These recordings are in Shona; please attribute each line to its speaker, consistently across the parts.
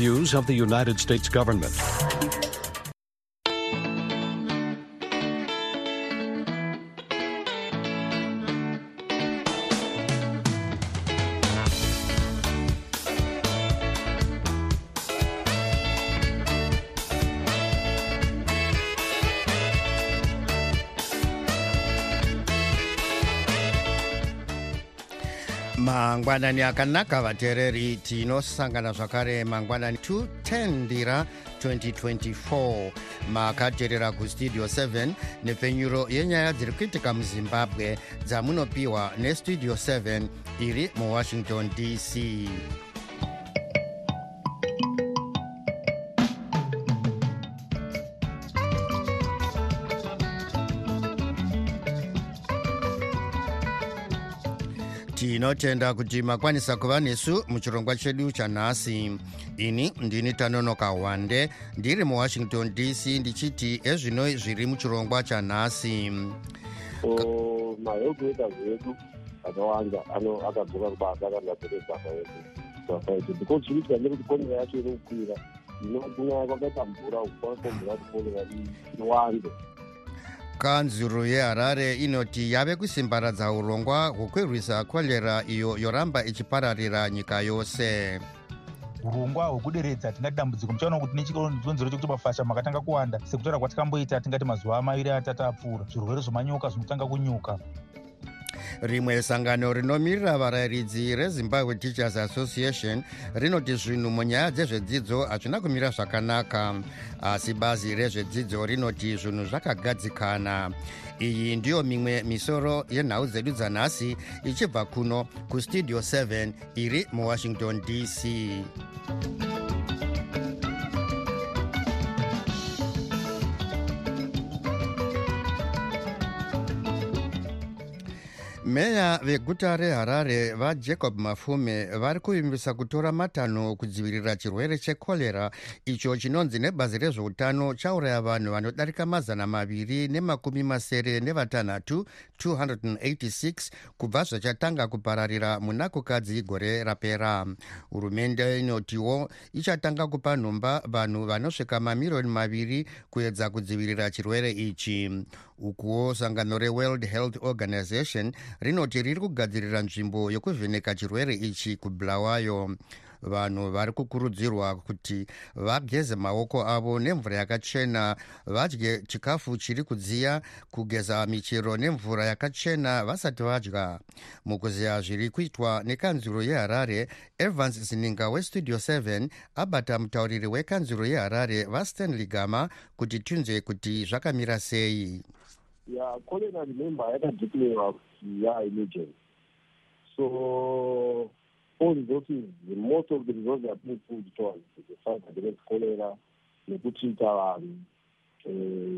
Speaker 1: Views of the United States government.
Speaker 2: Mangwanani akanaka vateereri tinosangana zvakare mangwanani 210 ndira 2024 makateerera kustudio 7 nepfenyuro yenyaya dziri kuitika muzimbabwe dzamunopiwa nestudio 7 iri muwashington dc tinotenda kuti makwanisa kuva nesu muchirongwa chedu chanhasi ini ndini tanonoka wande ndiri muwashington dc ndichiti ezvino zviri muchirongwa chanhasi
Speaker 3: mahealth workers vedu akawanda akadzoka kubasa akandadzokere basa yedu. Because zviri kuitika ndekuti konera yacho iri kukwira. Inokunyaya kwakaita mvura kwakombera kuti konera iwande
Speaker 2: kanzuro yeharare inoti yave kusimbaradza urongwa hwekwerwisa kolera iyo yoramba ichipararira nyika yose.
Speaker 4: Urongwa hwekuderedza tingati dambudziko muchaona kuti nechikonzero chekuti mafasha makatanga kuwanda sekutaura kwatikamboita tingati mazuva mairi atatu apfuura. Zvirwere zvemanyoka zvinotanga kunyuka
Speaker 2: rimwe sangano rinomirira varayiridzi rezimbabwe teachers association rinoti zvinhu munyaya dzezvedzidzo hazvina kumira zvakanaka asi bazi rezvedzidzo rinoti zvinhu zvakagadzikana. Iyi ndiyo mimwe misoro yenhau dzedu dzanhasi ichibva kuno kustudio 7 iri muwashington dc meya veguta reharare vajacob mafume vari kuvimbisa kutora matanho kudzivirira chirwere chekorera icho chinonzi nebazi rezveutano chauraya vanhu vanodarika mazana maviri nemakumi masere nevatanhatu 286 kubva zvachatanga kupararira muna kukadzi gore rapera. Hurumende inotiwo ichatanga kupa nhomba vanhu vanosvika mamiriyoni maviri kuedza kudzivirira chirwere ichi ukuwo sangano reworld health organization rinoti riri kugadzirira nzvimbo yokuvheneka chirwere ichi kubulawayo vanhu vari kukurudzirwa kuti vageze maoko avo nemvura yakachena vadye chikafu chiri kudziya kugeza michero nemvura yakachena vasati vadya. Mukuziya zviri kuitwa nekanzuro yeharare evans zininga westudio 7 abata mutauriri wekanzuro yeharare vastanley gama kuti tinzwe kuti zvakamira sei
Speaker 3: ya cholera remember yakadeclara kuti yaemergency so all resources most of the resources are being pulled towards the fight against cholera nekutrita vanhu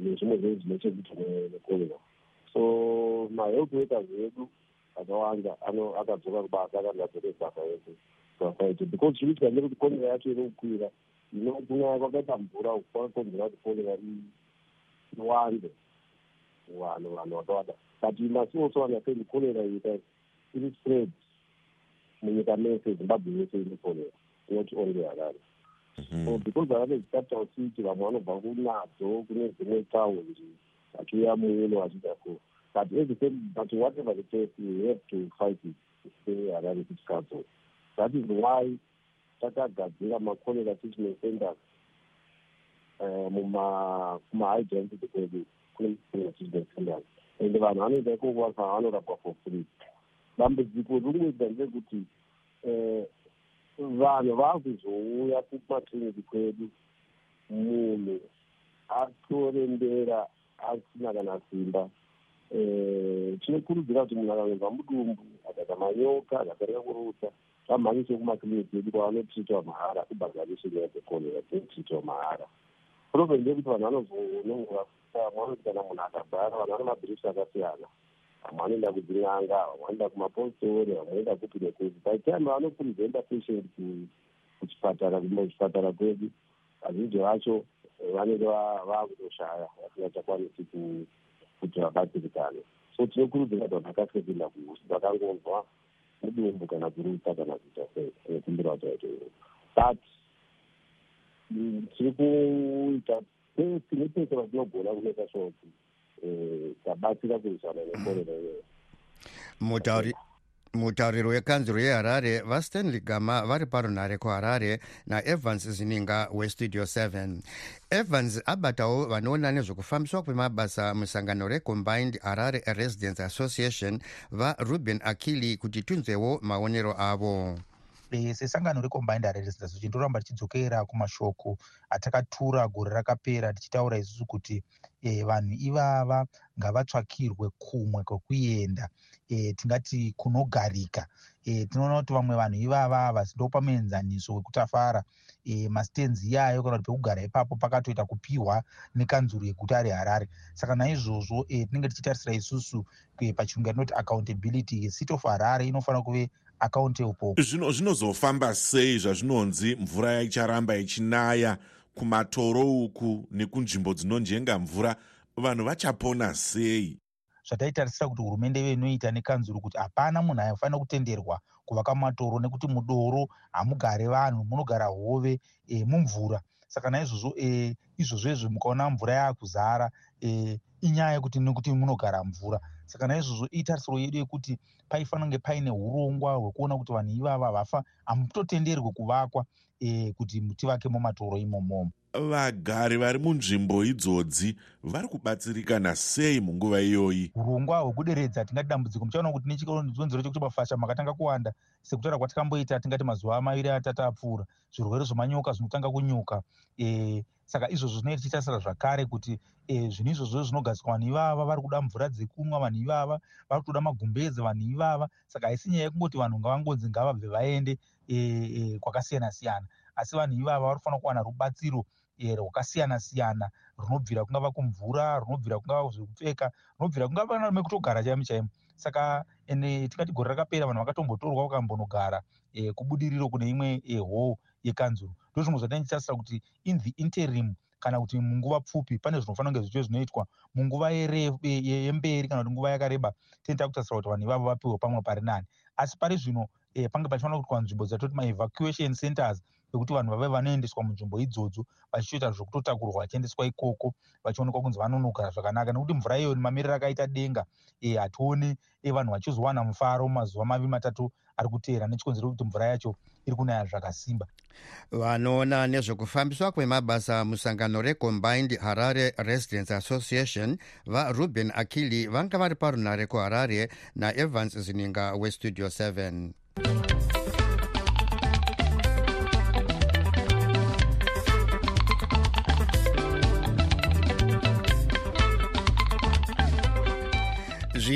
Speaker 3: nezvimwe zvinhu zvine chekuita necholera so mahealth workers vedu akawanda akadzoka kubasa akandadzoke basa yedu kuafaiti because zviri kuitika ndekuti cholera yacho iri kukwira inokunyaya kwakaita mvura kwakonzera kuti cholera iwande vanhu vanhu vakawanda but you must also understand cholera ita iri spread. Munyika mese zimbabwe yese ine cholera not only harare so because harare is capital city vamwe vanobva kunadzo kune dzimwe taundi vachiuya muuno vachiita so but every time but whatever the case we have to fight it. Say harare city council. That is why takagadzira macholera treatment centers mumahigh density kwedu kuneachiicendas ende vanhu vanoenda ikoko vanorapwa for free. Dambudziko ringoita ndekuti vanhu vakuzouya kumakliniki kwedu munhu atorembera asina kana simba. Tinokurudzira kuti munhu akangobva mudumbu akaita manyoka akatarika kurutsa vamhanyise kumakliniki edu kwavanotritiwa mahara kubhadharishe nyaya dzekorera dzinotritiwa mahara. Problem ndekuti vanhu vanozonongora vamwe kana munhu akabhara vanhu vane mabhirisi akasiyana. Vamwe vanoenda kudzin'anga vamwe vanoenda kumapostori vamwe vanoenda kupi nekupi by time vanokurudzenda patient kuchipatara kuchipatara kwedu. Vazhinji vacho vanenge vakutoshaya vasingachakwanisi kuti vabatsirikane so tinokurudzira kuti vanhu vakasike kuenda kuhusi vakangonzwa mudumbu kana kurutsa kana kuita sei nekumbira kuti vaite but
Speaker 5: tiri kuita pese nepese vatinogona kumeka sure kuti tabatsira kurwisana nekorera iyoyo
Speaker 2: mutauri mutauriri wekanzuro yeharare vastanley gama vari parunhare kuharare naevans zininga westudio 7 evans abatawo vanoona nezvekufambiswa kwemabasa musangano recombined harare residence association varuben akili kuti tinzwewo maonero avo
Speaker 4: sesangano recombined harare residence association toramba tichidzokera kumashoko atakatura gore rakapera tichitaura isusu kuti e, vanhu ivava ngavatsvakirwe kumwe kwekuenda. E, tingati kunogarika. E, tinoona kuti vamwe vanhu ivava havasi ndo pamuenzaniso wekutafara. E, mastenzi iyayo kana kuti pekugara ipapo pakatoita kupiwa nekanzuro yeguta reharare. Saka naizvozvo e, tinenge tichitarisira isusu e, pachirungu yatinoti accountability. City of harare inofanira kuve accountable
Speaker 6: zvinozofamba sei zvazvinonzi mvura icharamba ichinaya kumatoro uku nekunzvimbo dzinonjenga mvura? Vanhu vachapona sei?
Speaker 4: Zvataitarisira kuti hurumende ive inoita nekanzuro kuti hapana munhu aifanira kutenderwa kuvaka mumatoro nekuti mudoro hamugare vanhu munogara hove e, mumvura. Saka naizvozvo e, izvozvoizvo mukaona mvura yaakuzara e, inyaya yekuti nekuti munogara mvura saka naizvozvo itarisiro yedu yekuti paifanira kunge paine urongwa hwekuona kuti vanhu ivava vafa hamutotenderwe kuvakwa e, kuti tivake mumatoro imomomo
Speaker 6: vagari vari munzvimbo idzodzi vari kubatsirikana sei munguva iyoyi?
Speaker 4: Urongwa hwekuderedza tingati dambudziko muchaona kuti nechikonzero chekuti mafasha makatanga kuwanda sekutaura kwatakamboita tingati mazuva maviri atatu apfuura zvirwere zvemanyoka zvinotanga kunyuka e, saka izvozvo zvinoita tichitarisira zvakare kuti e, zvinhu izvozvo zvinogadzika vanhu ivava vari kuda mvura dzekunwa vanhu ivava vari kutoda magumbezi vanhu ivava. Saka haisi nyaya yekungoti vanhu ngavangonzi ngavabve vaende e, e, kwakasiyana siyana asi vanhu ivava vari kufanira kuwana rubatsiro rwakasiyana siyana runobvira kungava kumvura runobvira kungava zvekupfeka runobvira kungava mekutogara chaimo chaimo saka ene tingati gore rakapera vanhu vakatombotorwa vakambonogara e, kubudiriro kune imwe ehoo yekanzuro ndo zvimwe zvatanditasira kuti in the interim kana kuti munguva pfupi pane zvinofanira kunge zvicho zvinoitwa. Munguva yemberi kana kuti nguva yakareba tinoita kutasira kuti vanhu ivavo vapiwe pamwe pari nani. Asi pari zvino e, pange pachifanira kuitwa nzvimbo dzatoti maevacuation centers ekuti vanhu vave vanoendeswa munzvimbo idzodzo vachichoita zvekutotakurwa vachiendeswa ikoko vachionekwa kunzi vanonogara zvakanaka. Nekuti mvura iyoyo nemamiriro akaita denga e, hationi e, vanhu vachizowana mufaro mumazuva maviri matatu ari kuteera. Nechikonzero kuti mvura yacho iri kunaya zvakasimba.
Speaker 2: Vanoona nezvekufambiswa kwemabasa musangano recombined harare residence association varuben akili vanga vari parunhare kuharare naevans zininga westudio 7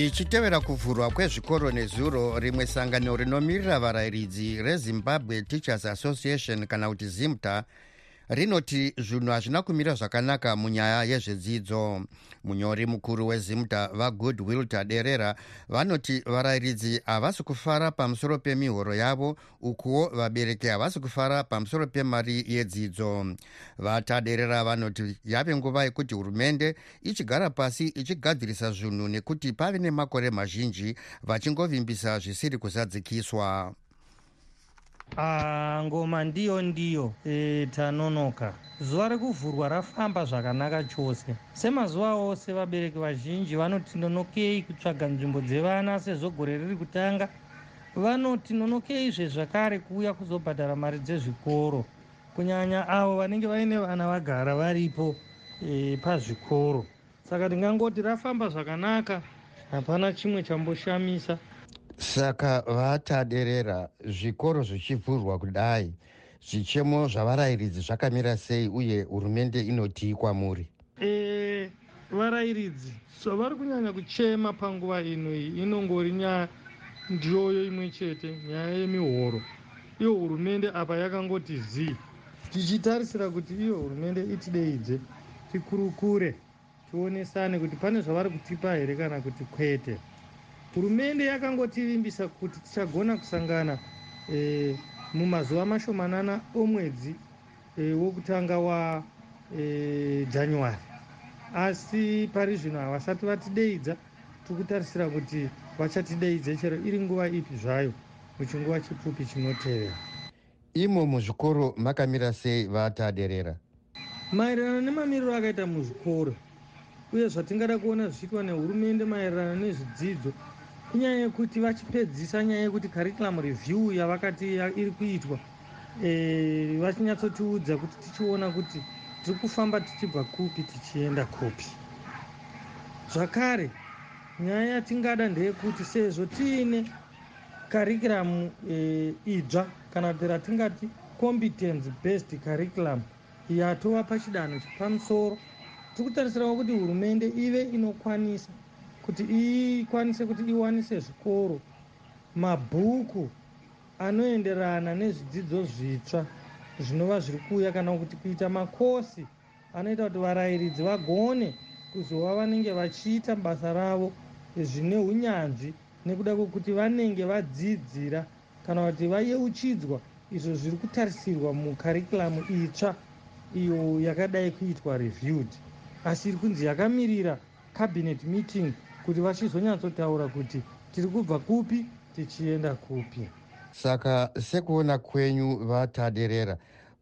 Speaker 2: zvichitevera kuvhurwa kwezvikoro nezuro rimwe sangano rinomirira varayiridzi rezimbabwe teachers association kana kuti zimta rinoti zvinhu hazvina kumira zvakanaka munyaya yezvedzidzo. Munyori mukuru wezimta vagoodwill taderera vanoti varayiridzi havasi kufara pamusoro pemihoro yavo ukuwo vabereki havasi kufara pamusoro pemari yedzidzo. Vataderera vanoti yave nguva yekuti hurumende ichigara pasi ichigadzirisa zvinhu nekuti pave nemakore mazhinji vachingovimbisa zvisiri kuzadzikiswa
Speaker 7: Ah, ngoma ndiyo ndiyo e, tanonoka. Zuva rekuvhurwa rafamba zvakanaka chose. Semazuva ose vabereki vazhinji vanoti nonokei kutsvaga nzvimbo dzevana sezvo gore riri kutanga vanoti nonokeizve zvakare kuuya kuzobhadhara mari dzezvikoro. Kunyanya avo vanenge vaine vana vagara varipo e, pazvikoro. Saka ndingangoti rafamba zvakanaka hapana chimwe chamboshamisa
Speaker 2: saka vataderera zvikoro zvichivhurwa kudai zvichemo zvavarayiridzi zvakamira sei uye hurumende inotii kwamuri
Speaker 7: e, varayiridzi zvavari so, kunyanya kuchema panguva ino iyi inongori nyaya ndiyoyo imwe chete nyaya yemihoro. Iyo hurumende apa yakangoti zii. Tichitarisira kuti iyo hurumende itideidze tikurukure tionesane kuti pane zvavari kutipa here kana kuti kwete hurumende yakangotivimbisa kuti tichagona kusangana e, mumazuva mashomanana omwedzi e, wokutanga wajanuary e, asi pari zvino havasati vatideidza tikutarisira kuti vachatideidze chero iri nguva ipi zvayo muchinguva chipfupi chinotevera.
Speaker 2: Imo muzvikoro makamira sei vataderera?
Speaker 7: Maererano nemamiriro akaita muzvikoro uye zvatingada kuona zvichiitwa nehurumende maererano nezvidzidzo inyaya yekuti vachipedzisa nyaya yekuti curriculum review yavakati iri kuitwa e, vachinyatsotiudza kuti tichiona kuti tiri kufamba tichibva kupi tichienda kupi zvakare nyaya yatingada ndeyekuti sezvo tiine curriculum e, idzva kana kuti ratingati competence based curriculum yatova pachidanho chepamusoro tiri kutarisirawo kuti hurumende ive inokwanisa kuti ikwanise kuti iwanise zvikoro mabhuku anoenderana nezvidzidzo zvitsva zvinova zviri kuuya kana kuti kuita makosi anoita kuti varayiridzi vagone kuzova vanenge vachiita basa ravo zvine unyanzvi nekuda kwekuti vanenge vadzidzira kana kuti vayeuchidzwa. Izvo zviri kutarisirwa mukarikuramu itsva iyo yakadai kuitwa reviewed. Asi iri kunzi yakamirira cabinet meeting kuti vachizonyatsotaura kuti tiri kubva kupi tichienda kupi.
Speaker 2: Saka sekuona kwenyu vataderera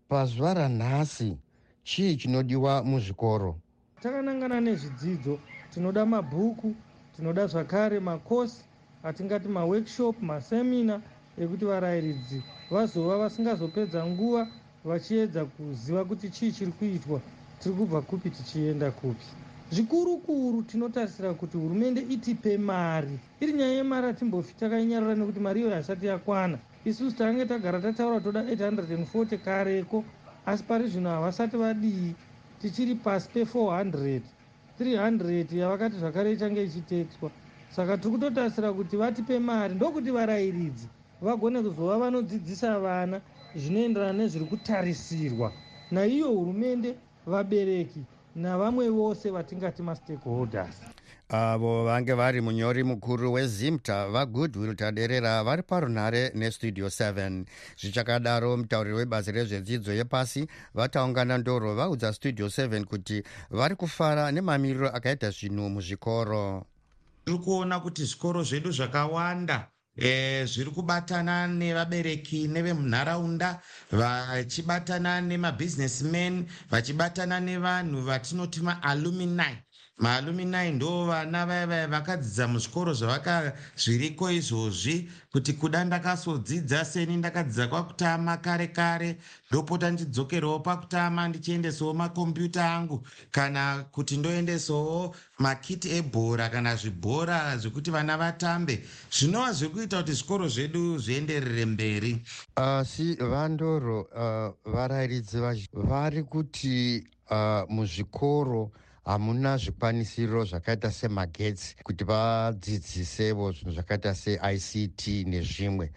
Speaker 2: pazuva ranhasi chii chinodiwa muzvikoro?
Speaker 7: Takanangana nezvidzidzo tinoda mabhuku tinoda zvakare makosi atingati maworkshop masemina ekuti varayiridzi vazova vasingazopedza nguva vachiedza kuziva kuti chii chiri kuitwa tiri kubva kupi tichienda kupi zvikuru kuru tinotarisira kuti hurumende itipe mari. Iri nyaya yemari hatimbofi takainyarara nekuti mari iyoyo haisati yakwana. Isusu tange tagara tataura toda 840 kareko asi pari zvino havasati vadii tichiri pasi pe400 300 yavakati zvakare ichange ichitetswa. Saka tiri kutotarisira kuti vatipe mari ndokuti varayiridzi vagone kuzova vanodzidzisa vana zvinoenderana nezviri kutarisirwa naiyo hurumende vabereki navamwe vose vatingati mastakeholders.
Speaker 2: Avo vange vari munyori mukuru wezimta vagoodwill taderera vari parunhare nestudio 7 zvichakadaro mutauriri webazi rezvedzidzo yepasi vataungana ndoro vaudza studio 7 kuti vari kufara nemamiriro akaita zvinhu muzvikoro.
Speaker 8: Tiri kuona kuti zvikoro zvedu zvakawanda e, zviri kubatana nevabereki nevemunharaunda vachibatana nemabhizinesmen vachibatana nevanhu vatinoti maalumini maalumini ndo vana vaya vaya vakadzidza muzvikoro zvavakazviriko izvozvi kuti kuda ndakasodzidza seni ndakadzidza kwakutama kare kare ndopota ndidzokerawo pakutama ndichiendesawo makombiyuta angu. Kana kuti ndoendesawo makiti ebhora kana zvibhora zvekuti vana vatambe zvinova zviri kuita kuti zvikoro zvedu zvienderere mberi.
Speaker 2: Asi uh, vandoro uh, varayiridzi vari kuti uh, muzvikoro hamuna zvikwanisiro zvakaita semagetsi kuti vadzidzisevo zvinhu zvakaita seict nezvimwe.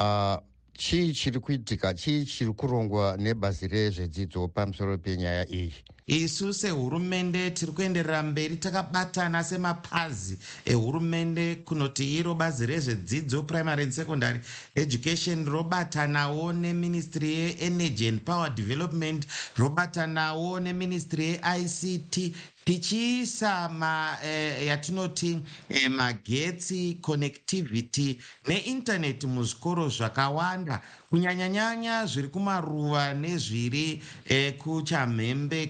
Speaker 2: Uh, chii chiri kuitika? Chii chiri kurongwa nebazi rezvedzidzo pamusoro penyaya iyi?
Speaker 8: Isu sehurumende tiri kuenderera mberi takabatana semapazi ehurumende kunoti iro bazi rezvedzidzo primary and secondary education robatanawo neministry yeenergy and power development robatanawo neministry yeict tichiisa ma eh, yatinoti eh, magetsi connectivity neintaneti muzvikoro zvakawanda. Kunyanyanyanya zviri kumaruva nezviri eh, kuchamhembe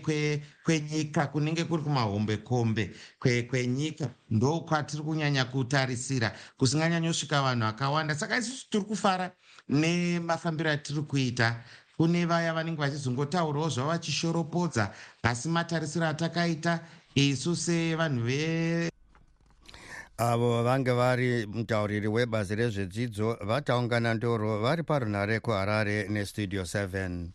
Speaker 8: kwenyika kwe kunenge kuri kumahombekombe kwenyika. Kwe ndo kwatiri kunyanya kutarisira kusinganyanyosvika vanhu vakawanda. Saka isusu tiri kufara nemafambiro atiri kuita kune vaya vanenge vachizongotaurawo zvavo vachishoropodza asi matarisiro atakaita isu sevanhu ve.
Speaker 2: Avo vange vari mutauriri webazi rezvedzidzo vataungana ndoro vari parunhare kuharare nestudio 7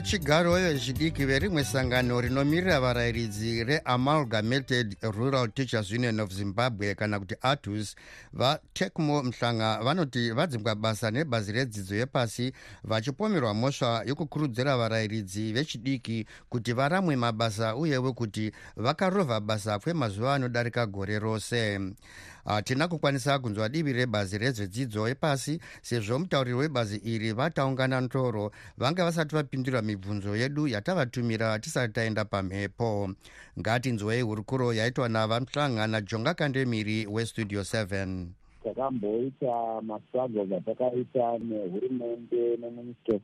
Speaker 2: sachigaro vezvidiki verimwe sangano rinomirira varayiridzi reamalgamated rural teachers union of zimbabwe kana kuti atus vatecmo mhlanga vanoti vadzingwa basa nebhazi redzidzo yepasi vachipomerwa mhosva yokukurudzira varayiridzi vechidiki kuti varamwe mabasa uyewo kuti vakarovha basa kwemazuva anodarika gore rose hatina kukwanisa kunzwa divi rebazi rezvedzidzo yepasi sezvo mutauriri webazi iri vataungana ntoro vanga vasati vapindura mibvunzo yedu yatavatumira tisati taenda pamhepo. Ngatinzwei hurukuro yaitwa navamuhlanga najonga kandemiri westudio 7
Speaker 5: takamboita mastruggles atakaita nehurumende neministry of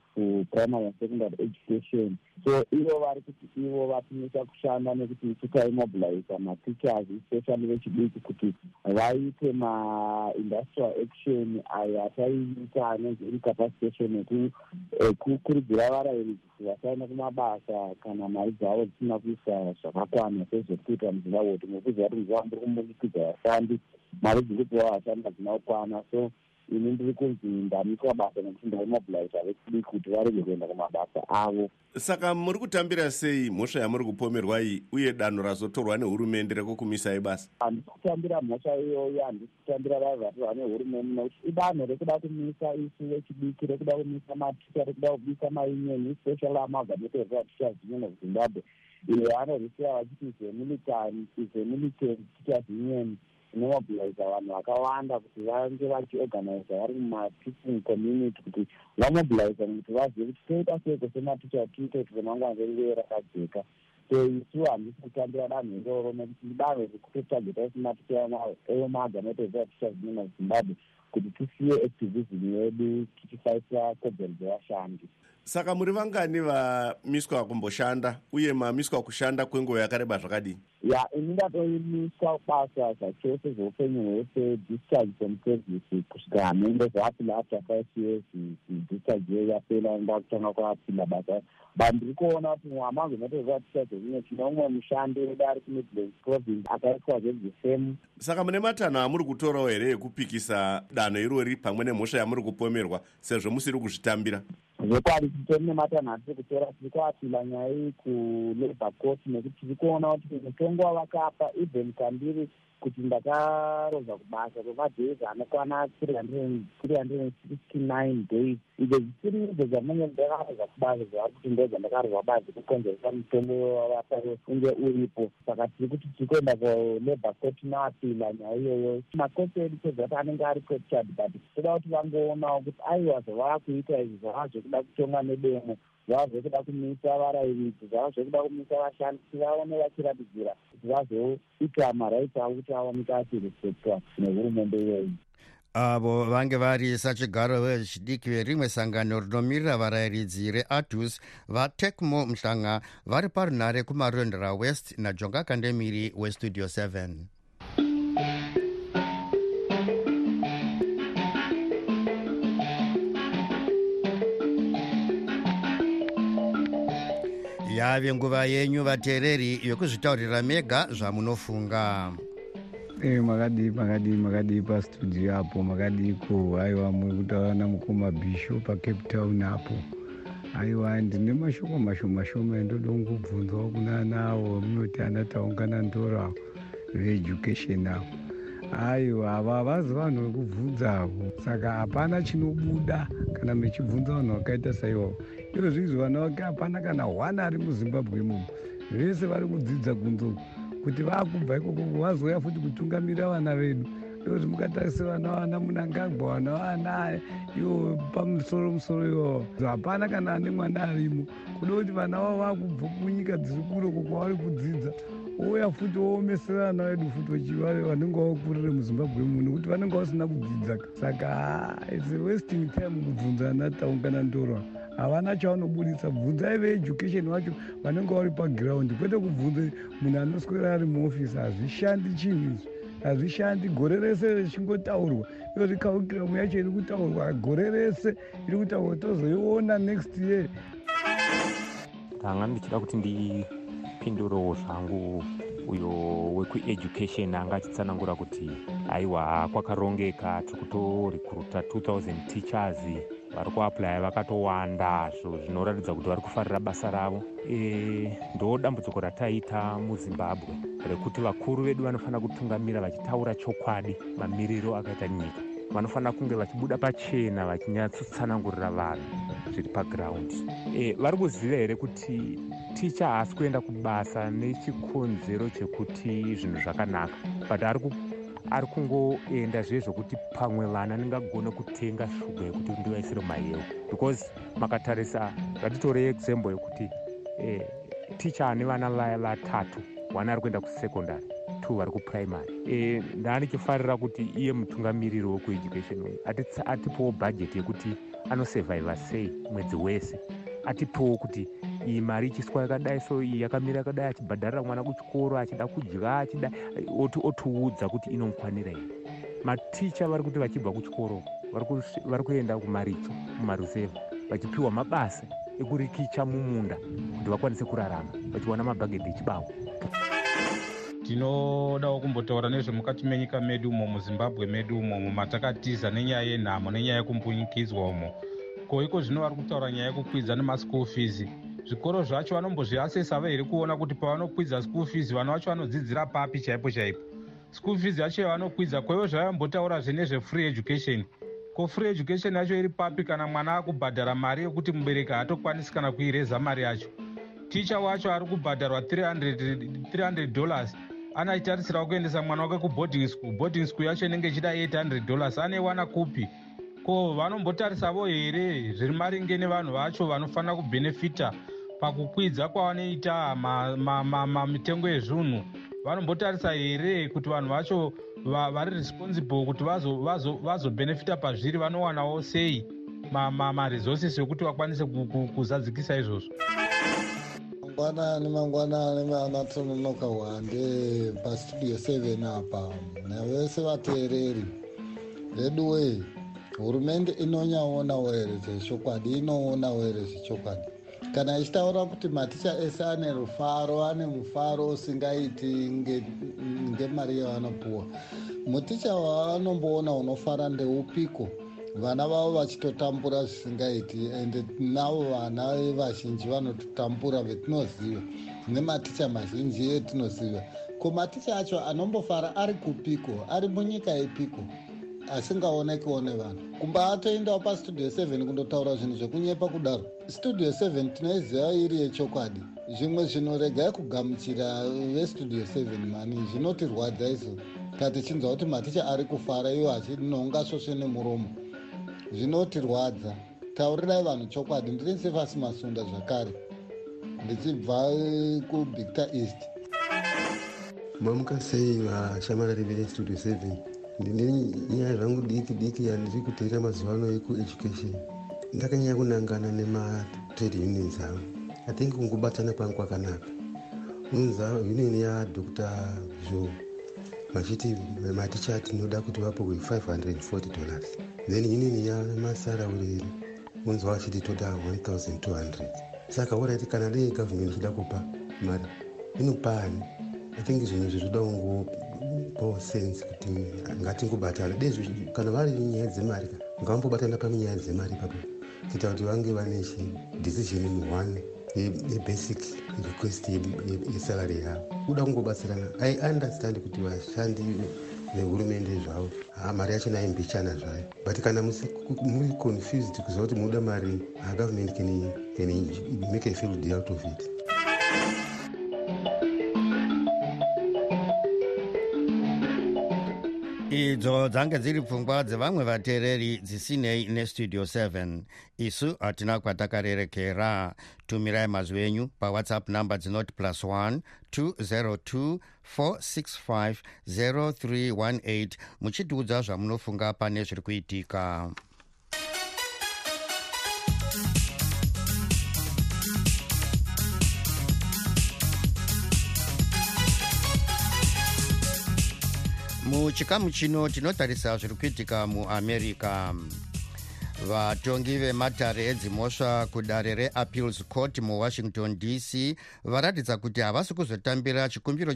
Speaker 5: primary and secondary education. So ivo vari kuti ivo vatimisa kushanda nekuti isu taimobiliza mateachers especially vechidiki kuti vaite maindustrial action ayo ataiita anonzi incapacitation ekukurudzira varayiridzi kuti vasaenda kumabasa kana mari dzavo dzisina kuisa zvakakwana sezvekuita muzimbabwe kuti mukuziva kuti muzimbabwe muri kumudikidza vashandi mari dziri kupiwa vashandi hadzina kukwana so ini ndiri kunzi ndamiswa basa nekuti ndaimobiliza vechidiki kuti varege kuenda kumabasa avo.
Speaker 9: Saka muri kutambira sei mhosva yamuri kupomerwa iyi uye danho razotorwa nehurumende rekukumisai basa
Speaker 5: handisi kutambira mhosva iyoyo handisi kutambira vaiva vatorwa nehurumende nekuti idanho rekuda kumisa isu vechidiki rekuda kumisa maticha rekuda kumisa maunion especially amagametoria teachers union of zimbabwe iyo anorwisiwa vachiti zemilitary zemilitary teachers union inomobiliza vanhu vakawanda kuti vange vachiorganiza vari mumateaching community kuti vamobiliza kuti vazive kuti toita seiko sematicha tiite kuti remangwana rerive rakajeka. So isu handisi kutambira danho iroro nekuti idanho rekutotageta sematicha eomaorganiza teachers union of zimbabwe kuti tisiye activism yedu tichifaisira kodzero dzevashandi
Speaker 9: saka muri vangani vamiswa kumboshanda uye mamiswa kushanda kwenguva yakareba zvakadini?
Speaker 5: Ya ini ndatoimiswa basa zvachose zveupenyu hwese discharge from service kusvika hamende zvaapinda after five years discharge iyo yapera ndakutanga kwapinda basa but ndiri kuona kuti mwamangu natovatisa zvemimwe tine umwe mushandi wedu ari kumidlands province akaiswa zvedzisemu
Speaker 9: saka mune matanho amuri kutorawo here ekupikisa danho irori pamwe nemhosva yamuri kupomerwa sezvo musiri kuzvitambira
Speaker 5: zvekwadi titori nematanho atiri kutora tiri kuapila nyaya iyi kulabour court nekuti tiri kuona kuti mutongo wavakapa even kandiri kuti ndakaroza kubasa kwemadhays anokwana three hundred sixty nine days. Izvo zvisiri izvo zvamunge ndakaroza kubasa zvavari kuti ndo zvandakaroza bazi kukonzeresa mutongo wavapa unge uripo. Saka tiri kuti tiri kuenda kulabour court noapila nyaya iyoyo. Makoti edu sezvati anenge ari captured but toda kuti vangoonawo kuti aiwa zvavaa kuita izvi zvava zvekuda kutonga nedemo zvava zvekuda kumisa varayiridzi zvava zvekuda kumisa vashandi kuti vaone vachiratidzira kuti vazoita marights avo kuti aoneke achirespectwa nehurumende iyoyi
Speaker 2: avo vange vari sachigaro vechidiki verimwe sangano rinomirira varayiridzi reatus vatecmo muhlanga vari parunhare kumarondera west najonga kandemiri westudio 7 yave nguva yenyu vateereri yokuzvitaurira mega zvamunofunga.
Speaker 10: E makadii makadii makadii pastudio apo makadiko. Aiwa muri kutaura namukoma bisho pacape town apo. Aiwa ndine mashoko mashoma shoma endoda kungobvunzawo kunanawo munoti anataungana ndora veeducation avo aiwa ava havazi vanhu vekubvunzavo saka hapana chinobuda kana mechibvunza vanhu vakaita saivavo iro zviizvo vana vake hapana kana one ari muzimbabwe imomo. Vese vari kudzidza kunzo kuti vaakubva ikokoko vazouya futi kutungamirira vana vedu. Ikuti mukatarisa vana vana munangagwa vana vana ivo pamusoro musoro ivavo hapana kana ane mwana arimo. Kuda kuti vana vavo vaakubva kunyika dziri kure ko kwavari kudzidza ouya futi woomesera vana vedu futi vachivari vanenge vakurire muzimbabwe mu nekuti vanenge vasina kudzidza saka its wasting time kubvunza ana taungana ndorwa havana chavanobudisa. Bvunzai veeducation vacho vanenge vari pagiraundi. Kwete kubvunze munhu anoswera ari muofisi hazvishandi chinhu izvi hazvishandi. Gore rese richingotaurwa. Iyo rikaukiramu yacho iri kutaurwa. Gore rese iri kutaurwa tozoiona next year.
Speaker 11: Ndanga ndichida kuti ndipindurewo zvangu uyo wekueducation. Anga achitsanangura kuti aiwa kwakarongeka. Tiri kutorekruta 2000 teachers vari kuaplya vakatowanda zvo zvinoratidza kuti vari kufarira basa ravo. E, ndo dambudziko rataita muzimbabwe rekuti vakuru vedu vanofanira kutungamira vachitaura chokwadi mamiriro akaita nyika. Vanofanira kunge vachibuda pachena vachinyatsotsanangurira vanhu zviri pagiraundi e, vari kuziva here kuti ticha haasi kuenda kubasa nechikonzero chekuti zvinhu zvakanaka but ari ari kungoenda zvezvokuti pamwe vana ndingagona kutenga shuga yekuti ndivaisire mumayewo because makatarisa ngatitore example yekuti eh, ticha ane vana vaya vatatu one ari kuenda kusekondary two vari kupuraimary e, ndaanichifarira kuti iye mutungamiriri wekueducation uyu atipowo bhajeti yekuti anosevhaivha sei mwedzi wese. Atipowo kuti iyi mari ichiswa yakadai so iyi yakamira yakadai achibhadharira mwana kuchikoro achida kudya achida otiudza kuti inomukwanira here maticha vari kuti vachibva kuchikoro vari kuenda kumaricho mumarusevha vachipiwa mabasa ekurikicha mumunda kuti vakwanise kurarama vachiwana mabhagedhi echibavu
Speaker 12: tinodawo kumbotaura nezvemukati menyika medu umo muzimbabwe medu umo mumatakatiza nenyaya yenhamo nenyaya yekumbunyikidzwa umo. Ko iko zvino vari kutaura nyaya yekukwidza nemaschool fees zvikoro zvacho vanombozviasesa vahere kuona kuti pavanokwidza school fees vana vacho vanodzidzira papi chaipo chaipo. School fees yacho yavanokwidza kwaivo zvavambotaurazve nezvefree education. Ko free education yacho iri papi kana mwana akubhadhara mari yekuti mubereki haatokwanisi kana kuireza mari yacho? Ticha wacho ari kubhadharwa 300 dollars. Anachitarisirawo kuendesa mwana wake kuboarding school. Boarding school yacho inenge ichida 800 dollars. Aneiwana kupi? Ko vanombotarisavo here zviri maringe nevanhu vacho vanofanira kubhenefita pakukwidza kwavanoita mitengo yezvinhu vanombotarisa here kuti vanhu vacho vari responsible kuti vazobhenefita pazviri vanowanawo sei? Maresources ekuti vakwanise kuzadzikisa izvozvo.
Speaker 13: Mangwanani mangwanani vanatononoka hwande pastudio 7 apa. Navese vateereri veduwei hurumende inonyaonawo here zvechokwadi inoonawo here zvechokwadi kana ichitaura kuti maticha ese ane rufaro ane mufaro usingaiti ngemari yavanopuwa. Muticha wavanomboona unofara ndeupiko? Vana vavo vachitotambura zvisingaiti ende navo vana vazhinji vanototambura vetinoziva nematicha mazhinji etinoziva. Ko maticha acho anombofara ari kupiko? Ari munyika ipiko asingaonekiwo nevanhu kumba atoendawo pastudio 7 kundotaura zvinhu zvekunyepa kudaro. Studio 7 tinoiziva iri yechokwadi. Zvimwe zvinhu regai kugamuchira vestudio 7 mani zvinotirwadza izvo katichinzwa kuti maticha ari kufara iwo achinonga svosve nemuromo. Zvinotirwadza. Taurirai vanhu chokwadi ndiri sefasi masunda zvakare. Ndichibva kubictor east.
Speaker 14: Mamuka sei vashamarari vestudio 7 ndine nyaya zvangu diki diki yandiri kuteera mazuva ano ekueducation. Ndakanyanya kunangana nematrade unions avo. I think kungobatana kwangu kwakanaka. Unonza union yadr jo vachiti maticha tinoda kuti vapowe 540 dollars. Then union yamasauraureri unonzwa vachiti toda 1200 saka orit kana dei government ichida kupa mari inopani. I think zvinhu zvizoda kungopawo sense kuti ngatingobatana dezvo kana vari nyaya dzemari ka ngavambobatana panyaya dzemari ipapo. Kuita kuti vange vane chidecision one yebasic request yesalary yavo. Kuda kungobatsirana. I understand kuti vashandi vehurumende zvavo ha mari yacho naimbichana zvayo. But kana muri confused kuziva kuti munoda mari government can, can make a field out of it
Speaker 2: idzo dzange dziri pfungwa dzevamwe vateereri dzisinei nestudio 7 isu hatina kwatakarerekera. Tumirai mazwi enyu pawhatsapp number dzinoti plus 1 202 465 0318 muchitiudza zvamunofunga pane zviri kuitika muchikamu chino tinotarisa zviri kuitika muamerica vatongi vematare edzimhosva kudare reappeals court muwashington dc varatidza kuti havasi kuzotambira chikumbiro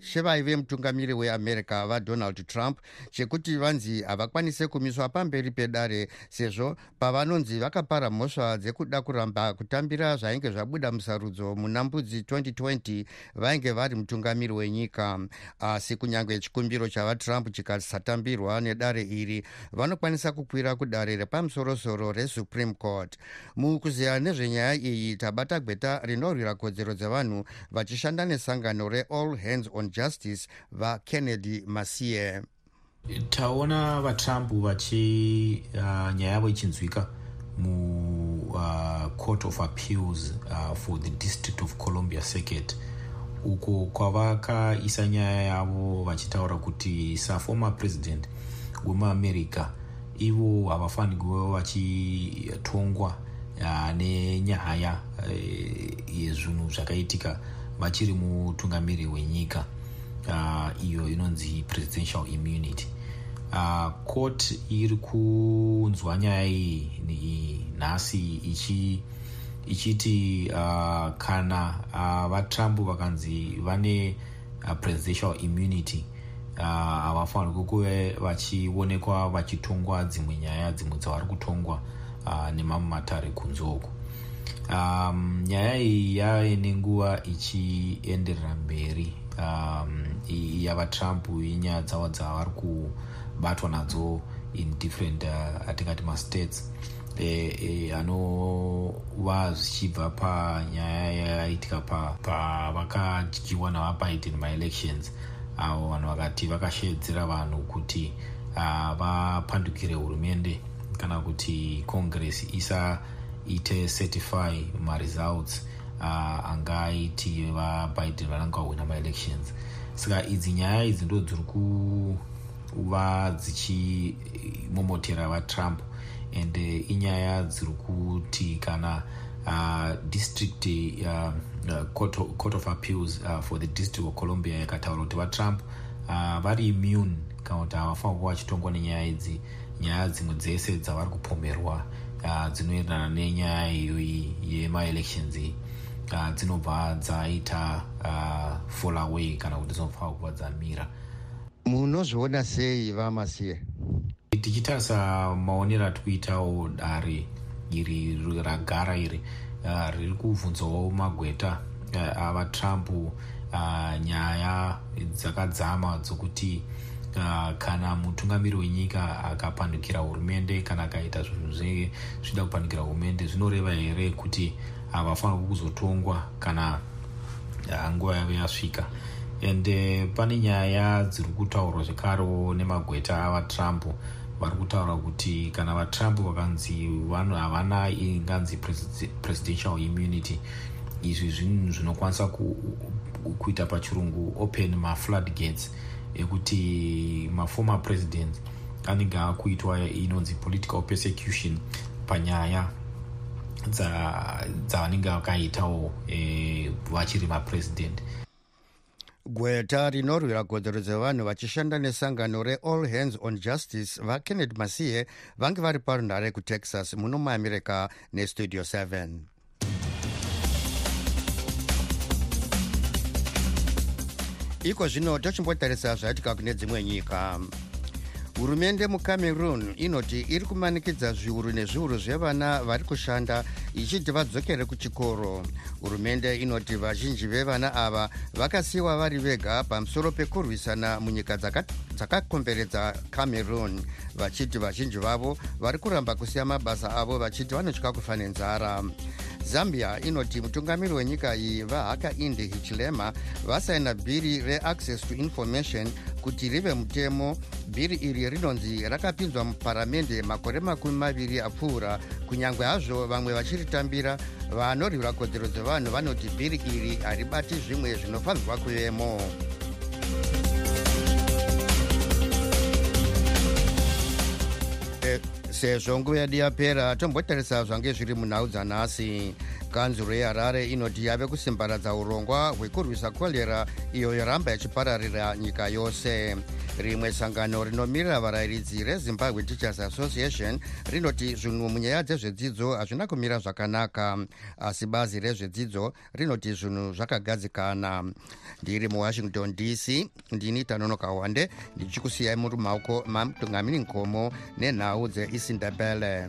Speaker 2: chevaive mutungamiri weamerica vadonald trump chekuti vanzi havakwanise kumiswa pamberi pedare sezvo pavanonzi vakapara mhosva dzekuda kuramba kutambira zvainge zvabuda musarudzo muna mbudzi 2020 vainge vari mutungamiri wenyika. Asi kunyange chikumbiro chavatrump chikasatambirwa nedare iri vanokwanisa kukwira kudare repamusorosoro resupreme court. Mukuziya nezvenyaya iyi tabata gweta rinorwira kodzero dzevanhu vachishanda nesangano reall hands on justice vakennedy masie.
Speaker 15: Taona vatrump vachi uh, nyaya yavo ichinzwika mucourt uh, of appeals uh, for the district of columbia circuit. Uko kwavakaisa nyaya yavo vachitaura kuti saformer president wemuamerica ivo havafanirwa vachitongwa uh, nenyaya uh, yezvinhu zvakaitika vachiri mutungamiri wenyika. Uh, iyo inonzi presidential immunity. Uh, court iri kunzwa nyaya iyi nhasi ichi ichiti uh, kana uh, vatrump vakanzi vane uh, presidential immunity havafanirwi uh, kuve vachionekwa vachitongwa dzimwe nyaya dzimwe dzavari kutongwa uh, nemamwe matare kunze uku um, nyaya iyi yave nenguva ichienderera mberi. Um, yavatrump inyaya dzavo dzavari kubatwa nadzo in different uh, atingati mastates. Anova e, zvichibva panyaya yaitika pavakadyiwa navabiden maelections avo vanhu vakati vakashedzera vanhu kuti uh, vapandukire hurumende kana kuti congress isaite certify maresults uh, angaiti vabiden vananga vahwina maelections. Saka idzi nyaya idzi ndo dziri kuva dzichimomotera vatrump. Uh, inyaya dziri kuti kana uh, district uh, uh, court, of, court of appeals uh, for the district of columbia yakataura kuti vatrump uh, vari immune kana kuti havafanira kuva vachitongwa nenyaya idzi nyaya dzimwe dzese dzavari kupomerwa uh, dzinoenderana nenyaya iyoyi yemaelections iyi uh, dzinobva dzaita uh, fall away kana kuti dzinofanira kuva dzamira.
Speaker 2: Munozviona sei vamasiye?
Speaker 15: Tichitarisa maonero ati kuitawo dare iri ragara iri uh, riri kuvhunzawo magweta uh, avatrump uh, nyaya dzakadzama dzokuti uh, kana mutungamiri wenyika akapandukira hurumende kana akaita zvinhu zvida kupandukira hurumende zvinoreva here kuti havafanirwi kuzotongwa kana uh, nguva yavo yasvika? And uh, pane nyaya dziri kutaurwa zvekarewo nemagweta avatrump vari kutaura kuti kana vatrump vakanzi vanhu havana inganzi presidential immunity izvi zvinhu zvinokwanisa kuita pachirungu open maflood gates ekuti maformer president anenge akuitwa inonzi political persecution panyaya dzavanenge vakaitawo e, vachiri mapresident
Speaker 2: gweta rinorwira kodzero dzevanhu vachishanda nesangano reall hands on justice vakennedy masiye vange vari parunhare kutexas muno muamerica nestudio 7 iko zvino tochimbotarisa zvaitika kune dzimwe nyika hurumende mucameroon inoti iri kumanikidza zviuru nezviuru zvevana vari kushanda ichiti vadzokere kuchikoro. Hurumende inoti vazhinji vevana ava vakasiyiwa vari vega pamusoro pekurwisana munyika dzakakomberedza cameroon. Vachiti vazhinji vavo vari kuramba kusiya mabasa avo vachiti vanotya kufa nenzara. Zambia inoti mutungamiri wenyika iyi vahakainde hichilema vasaina bhiri reaccess to information kuti rive mutemo. Bhiri iri rinonzi rakapinzwa muparamende makore makumi maviri apfuura. Kunyange hazvo vamwe vachiritambira vanorwira kodzero dzevanhu vanoti bhiri iri haribati zvimwe zvinofanirwa kuvemo sezvo nguva yedu yapera tombotarisa zvange zviri munhau dzanhasi kanzuro yeharare inoti yave kusimbaradza urongwa hwekurwisa korera iyo yoramba yachipararira nyika yose. Rimwe sangano rinomirira varayiridzi rezimbabwe teachers association rinoti zvinhu munyaya dzezvedzidzo hazvina kumira zvakanaka asi bazi rezvedzidzo rinoti zvinhu zvakagadzikana. Ndiri muwashington dc ndini tanonoka wande ndichikusiyai muri maoko mamutungamiri nkomo nenhau dzeisindebele